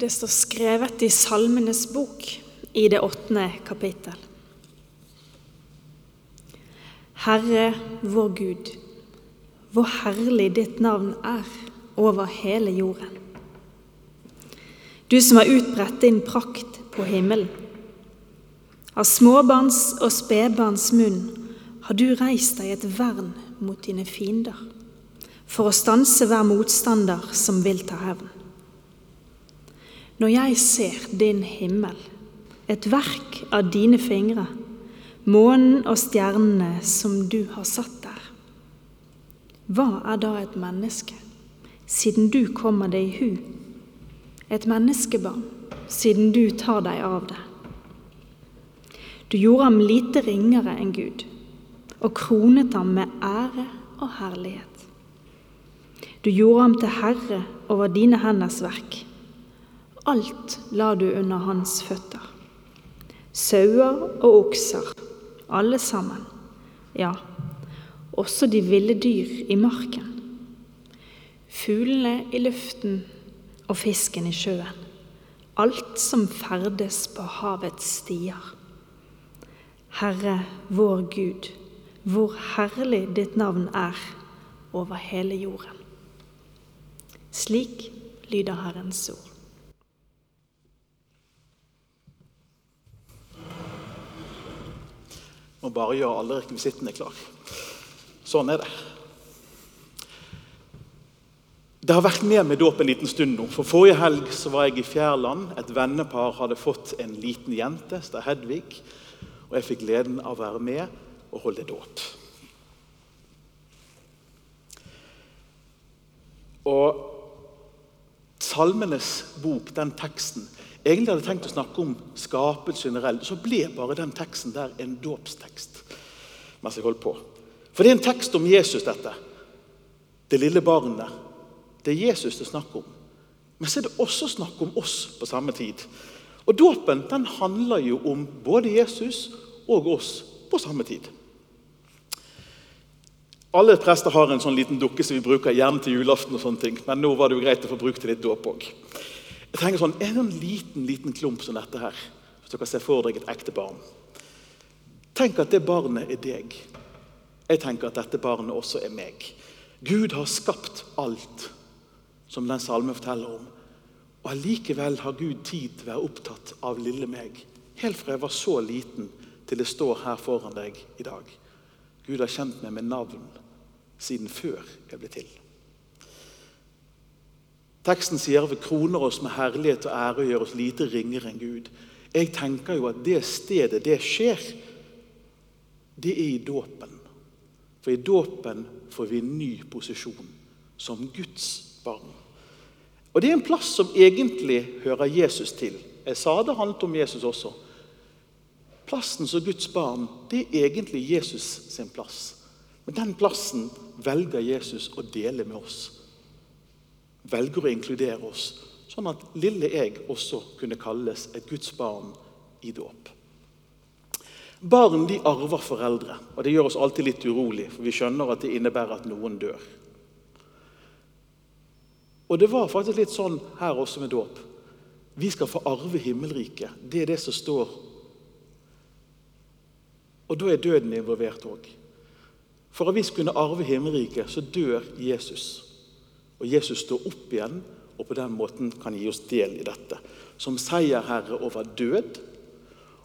Det står skrevet i Salmenes bok i det åttende kapittel. Herre vår Gud, hvor herlig ditt navn er over hele jorden. Du som har utbredt din prakt på himmelen. Av småbarns og spedbarns munn har du reist deg et vern mot dine fiender, for å stanse hver motstander som vil ta hevn. Når jeg ser din himmel, et verk av dine fingre, månen og stjernene som du har satt der, hva er da et menneske, siden du kommer deg i hu? Et menneskebarn, siden du tar deg av det. Du gjorde ham lite ringere enn Gud, og kronet ham med ære og herlighet. Du gjorde ham til herre over dine henders verk Alt la du under hans føtter. Sauer og okser, alle sammen. Ja, også de ville dyr i marken. Fuglene i luften og fisken i sjøen. Alt som ferdes på havets stier. Herre vår Gud, hvor herlig ditt navn er over hele jorden. Slik lyder Herrens ord. Må bare gjøre alle rekvisittene klar. Sånn er det. Det har vært med med dåp en liten stund nå. For Forrige helg så var jeg i Fjærland. Et vennepar hadde fått en liten jente, Stad Hedvig. Og jeg fikk gleden av å være med og holde dåp. Og Salmenes bok, den teksten, Egentlig hadde jeg tenkt å snakke om skapelse generelt. Så ble bare den teksten der en dåpstekst. mens jeg holdt på. For det er en tekst om Jesus, dette. Det lille barnet. Det er Jesus det er snakk om. Men så er det også snakk om oss på samme tid. Og Dåpen den handler jo om både Jesus og oss på samme tid. Alle prester har en sånn liten dukke som vi bruker gjerne til julaften. og sånne ting, Men nå var det jo greit å få brukt til litt dåp òg. Jeg tenker sånn, En liten liten klump som dette her, hvis dere ser for dere et ekte barn. Tenk at det barnet er deg. Jeg tenker at dette barnet også er meg. Gud har skapt alt, som den salmen forteller om. Og Allikevel har Gud tid til å være opptatt av lille meg. Helt fra jeg var så liten til jeg står her foran deg i dag. Gud har kjent meg med navn siden før jeg ble til. Teksten sier vi kroner oss med herlighet og ære og gjør oss lite ringere enn Gud. Jeg tenker jo at det stedet det skjer, det er i dåpen. For i dåpen får vi en ny posisjon som Guds barn. Og Det er en plass som egentlig hører Jesus til. Jeg sa det handlet om Jesus også. Plassen som Guds barn det er egentlig Jesus sin plass. Men den plassen velger Jesus å dele med oss velger å inkludere oss, sånn at lille jeg også kunne kalles et Guds barn i dåp. Barn de arver foreldre, og det gjør oss alltid litt urolig, for vi skjønner at det innebærer at noen dør. Og Det var faktisk litt sånn her også med dåp. Vi skal få arve himmelriket. Det er det som står. Og da er døden involvert òg. For at vi skal kunne arve himmelriket, så dør Jesus. Og Jesus står opp igjen og på den måten kan gi oss del i dette. Som seierherre over død,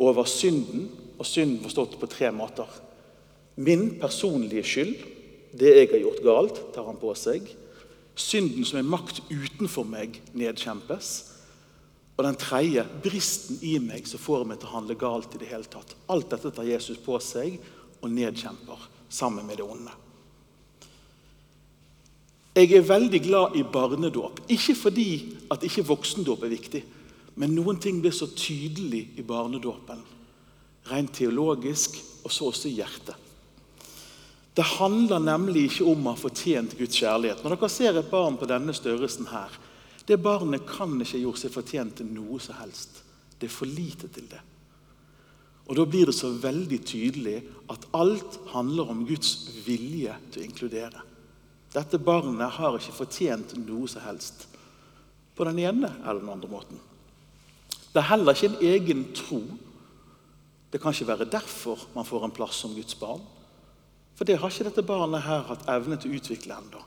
over synden, og synden forstått på tre måter. Min personlige skyld, det jeg har gjort galt, tar han på seg. Synden som er makt utenfor meg, nedkjempes. Og den tredje, bristen i meg som får meg til å handle galt i det hele tatt. Alt dette tar Jesus på seg og nedkjemper sammen med det onde. Jeg er veldig glad i barnedåp. Ikke fordi at ikke voksendåp er viktig, men noen ting blir så tydelig i barnedåpen. Rent teologisk, og så også i hjertet. Det handler nemlig ikke om å ha fortjent Guds kjærlighet. Når dere ser et barn på denne størrelsen her, det barnet kan ikke ha gjort seg fortjent til noe som helst. Det er for lite til det. Og Da blir det så veldig tydelig at alt handler om Guds vilje til å inkludere. Dette barnet har ikke fortjent noe som helst. på den ene eller den andre måten. Det er heller ikke en egen tro. Det kan ikke være derfor man får en plass som Guds barn. For det har ikke dette barnet her hatt evne til å utvikle ennå.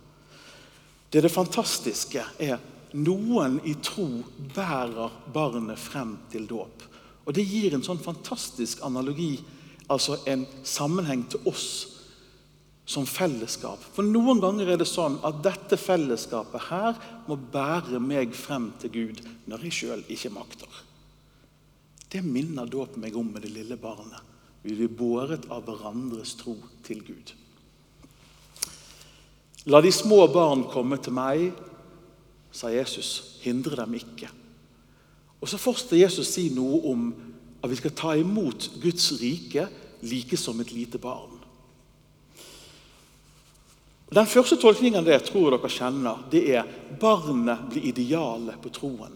Det, det fantastiske er noen i tro bærer barnet frem til dåp. Og Det gir en sånn fantastisk analogi, altså en sammenheng til oss som fellesskap. For noen ganger er det sånn at dette fellesskapet her må bære meg frem til Gud når jeg sjøl ikke makter. Det minner dåpen meg om med det lille barnet. Vi blir båret av hverandres tro til Gud. La de små barn komme til meg, sa Jesus. Hindre dem ikke. Og Så fortsetter Jesus si noe om at vi skal ta imot Guds rike like som et lite barn. Den første tolkningen det det tror dere kjenner, det er barnet blir idealet på troen.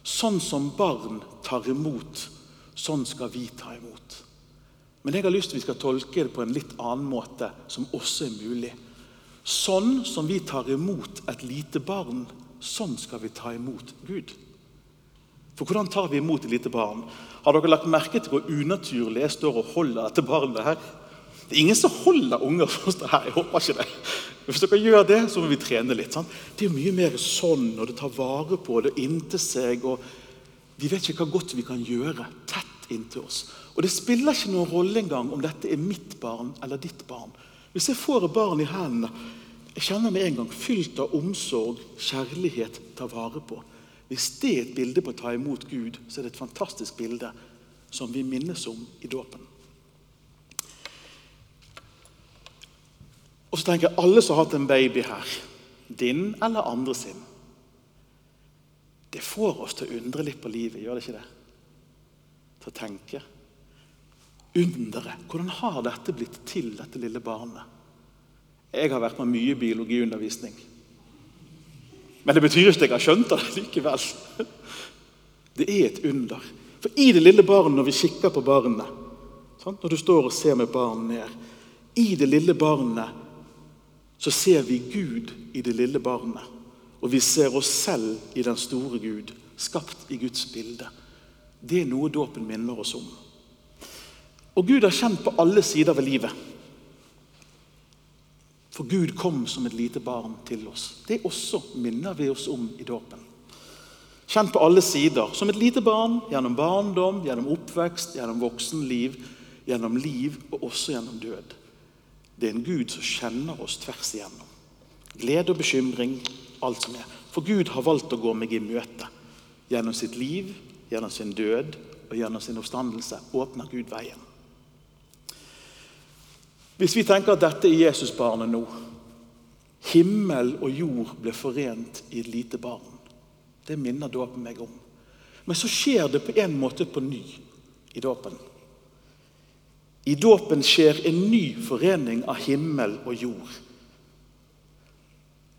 Sånn som barn tar imot, sånn skal vi ta imot. Men jeg har lyst til vi skal tolke det på en litt annen måte, som også er mulig. Sånn som vi tar imot et lite barn, sånn skal vi ta imot Gud. For hvordan tar vi imot et lite barn? Har dere lagt merke til hvor unaturlig jeg står og holder dette barnet her? Det er ingen som holder unger som står her. jeg håper ikke det. Hvis dere gjør det, så må vi trene litt. Sant? Det er mye mer sånn, og det tar vare på det inntil seg. og Vi vet ikke hva godt vi kan gjøre tett inntil oss. Og Det spiller ikke noen rolle engang om dette er mitt barn eller ditt barn. Hvis jeg får et barn i hendene, jeg kjenner med en gang fylt av omsorg, kjærlighet, ta vare på. Hvis det er et bilde på å ta imot Gud, så er det et fantastisk bilde som vi minnes om i dåpen. Og så tenker jeg alle som har hatt en baby her, din eller andre sin Det får oss til å undre litt på livet, gjør det ikke det? Til å tenke. Underet. Hvordan har dette blitt til, dette lille barnet? Jeg har vært med mye biologiundervisning. Men det betyr ikke at jeg har skjønt det likevel. Det er et under. For i det lille barnet, når vi kikker på barnet? Når du står og ser med barnet ned I det lille barnet så ser vi Gud i det lille barnet. Og vi ser oss selv i den store Gud, skapt i Guds bilde. Det er noe dåpen minner oss om. Og Gud er kjent på alle sider ved livet. For Gud kom som et lite barn til oss. Det også minner vi oss om i dåpen. Kjent på alle sider. Som et lite barn, gjennom barndom, gjennom oppvekst, gjennom voksenliv, gjennom liv og også gjennom død. Det er en Gud som kjenner oss tvers igjennom. Glede og bekymring, alt som er. For Gud har valgt å gå meg i møte. Gjennom sitt liv, gjennom sin død og gjennom sin oppstandelse åpner Gud veien. Hvis vi tenker at dette er Jesusbarnet nå Himmel og jord ble forent i et lite barn. Det minner dåpen meg om. Men så skjer det på en måte på ny i dåpen. I dåpen skjer en ny forening av himmel og jord.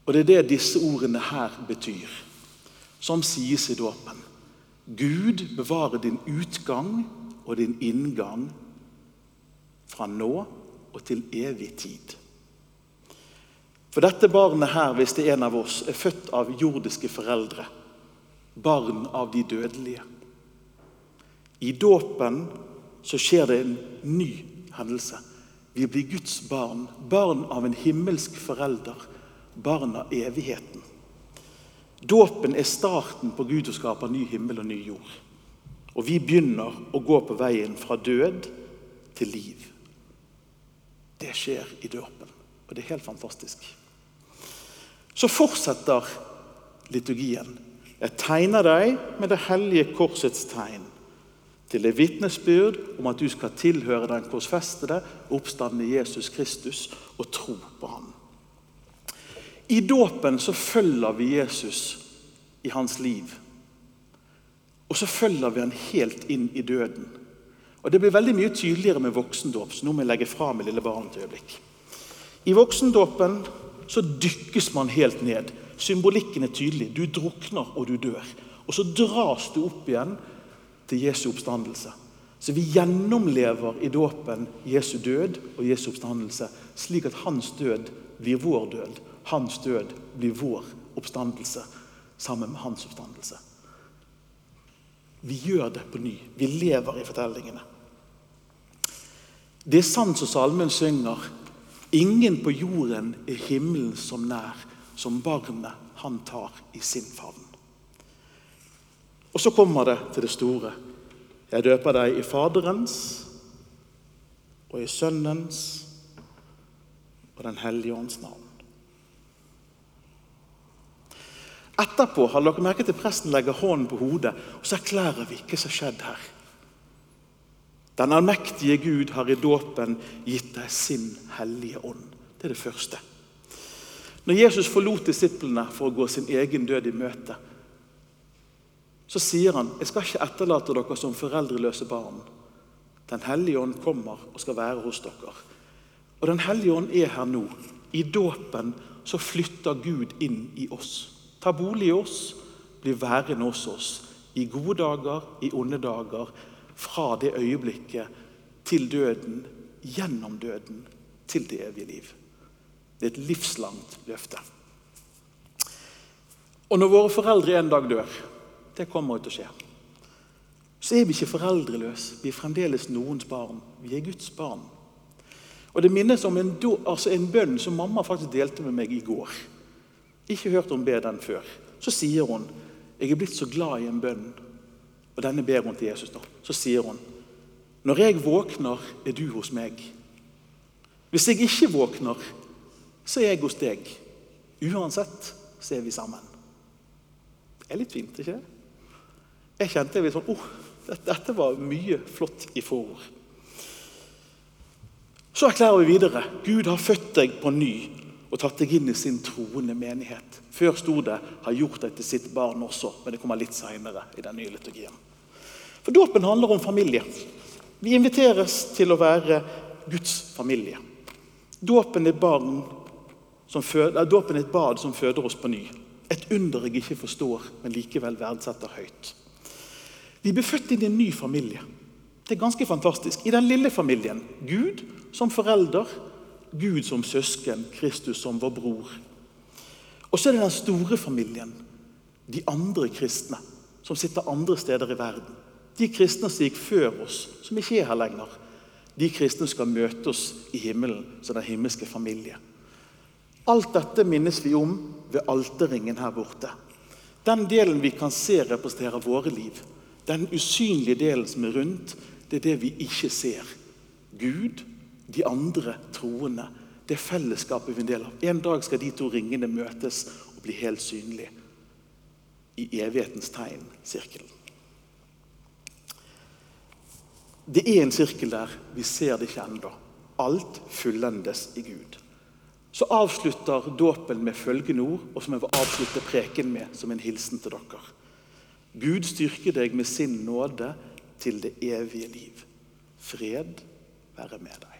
Og Det er det disse ordene her betyr, som sies i dåpen. Gud bevarer din utgang og din inngang fra nå og til evig tid. For dette barnet her, hvis det er en av oss, er født av jordiske foreldre. Barn av de dødelige. I dåpen så skjer det en ny hendelse. Vi blir Guds barn, barn av en himmelsk forelder, barn av evigheten. Dåpen er starten på Gud å skape ny himmel og ny jord. Og vi begynner å gå på veien fra død til liv. Det skjer i dåpen, og det er helt fantastisk. Så fortsetter liturgien. Jeg tegner deg med det hellige korsets tegn til det vitnesbyrd om at du skal tilhøre den korsfestede, oppstandende Jesus Kristus og tro på ham. I dåpen så følger vi Jesus i hans liv. Og så følger vi han helt inn i døden. Og Det blir veldig mye tydeligere med voksendåp. så nå må jeg legge fra meg lille barnet et øyeblikk. I voksendåpen så dykkes man helt ned. Symbolikken er tydelig. Du drukner og du dør. Og så dras du opp igjen til Jesu oppstandelse. Så vi gjennomlever i dåpen Jesu død og Jesu oppstandelse, slik at hans død blir vår død. Hans død blir vår oppstandelse. sammen med hans oppstandelse. Vi gjør det på ny. Vi lever i fortellingene. Det er sant som salmen synger. Ingen på jorden er himmelen som nær, som barnet han tar i sin favn. Og så kommer det til det store. Jeg døper deg i Faderens og i Sønnens og Den hellige ånds navn. Etterpå har dere merket til presten legger hånden på hodet, og så erklærer vi hva som har skjedd her. Den allmektige Gud har i dåpen gitt deg sin hellige ånd. Det er det første. Når Jesus forlot disiplene for å gå sin egen død i møte, så sier han jeg skal ikke etterlate dere som foreldreløse barn. Den hellige ånd kommer og skal være hos dere. Og Den hellige ånd er her nå. I dåpen så flytter Gud inn i oss. Ta bolig i oss, blir værende hos oss. I gode dager, i onde dager. Fra det øyeblikket til døden, gjennom døden, til det evige liv. Det er et livslangt løfte. Og når våre foreldre en dag dør, det kommer til å skje, så er vi ikke foreldreløse. Vi er fremdeles noens barn. Vi er Guds barn. Og Det minnes om en, altså en bønn som mamma faktisk delte med meg i går. Ikke hørt hun be den før. Så sier hun jeg er blitt så glad i en bønn, og denne ber hun til Jesus. nå. Så sier hun når jeg våkner, er du hos meg. Hvis jeg ikke våkner, så er jeg hos deg. Uansett så er vi sammen. Det er litt fint, ikke det? Jeg kjente litt sånn oh, dette var mye flott i forord. Så erklærer vi videre. Gud har født deg på ny og tatt deg inn i sin troende menighet. Før sto det 'har gjort deg til sitt barn' også, men det kommer litt seinere i den nye liturgien. For Dåpen handler om familie. Vi inviteres til å være Guds familie. Dåpen er, føder, dåpen er et bad som føder oss på ny. Et under jeg ikke forstår, men likevel verdsetter høyt. Vi blir født inn i en ny familie. Det er ganske fantastisk. I den lille familien Gud som forelder, Gud som søsken, Kristus som vår bror. Og så er det den store familien, de andre kristne, som sitter andre steder i verden. De kristne som gikk før oss, som ikke er her lenger. De kristne skal møte oss i himmelen som den himmelske familie. Alt dette minnes vi om ved alterringen her borte. Den delen vi kan se representerer våre liv. Den usynlige delen som er rundt, det er det vi ikke ser. Gud de andre troende, det fellesskapet vi er en del av. En dag skal de to ringene møtes og bli helt synlige i evighetens tegn, sirkelen. Det er en sirkel der. Vi ser det ikke ennå. Alt fullendes i Gud. Så avslutter dåpen med følgende ord, og som jeg vil avslutte preken med som en hilsen til dere. Gud styrker deg med sin nåde til det evige liv. Fred være med deg.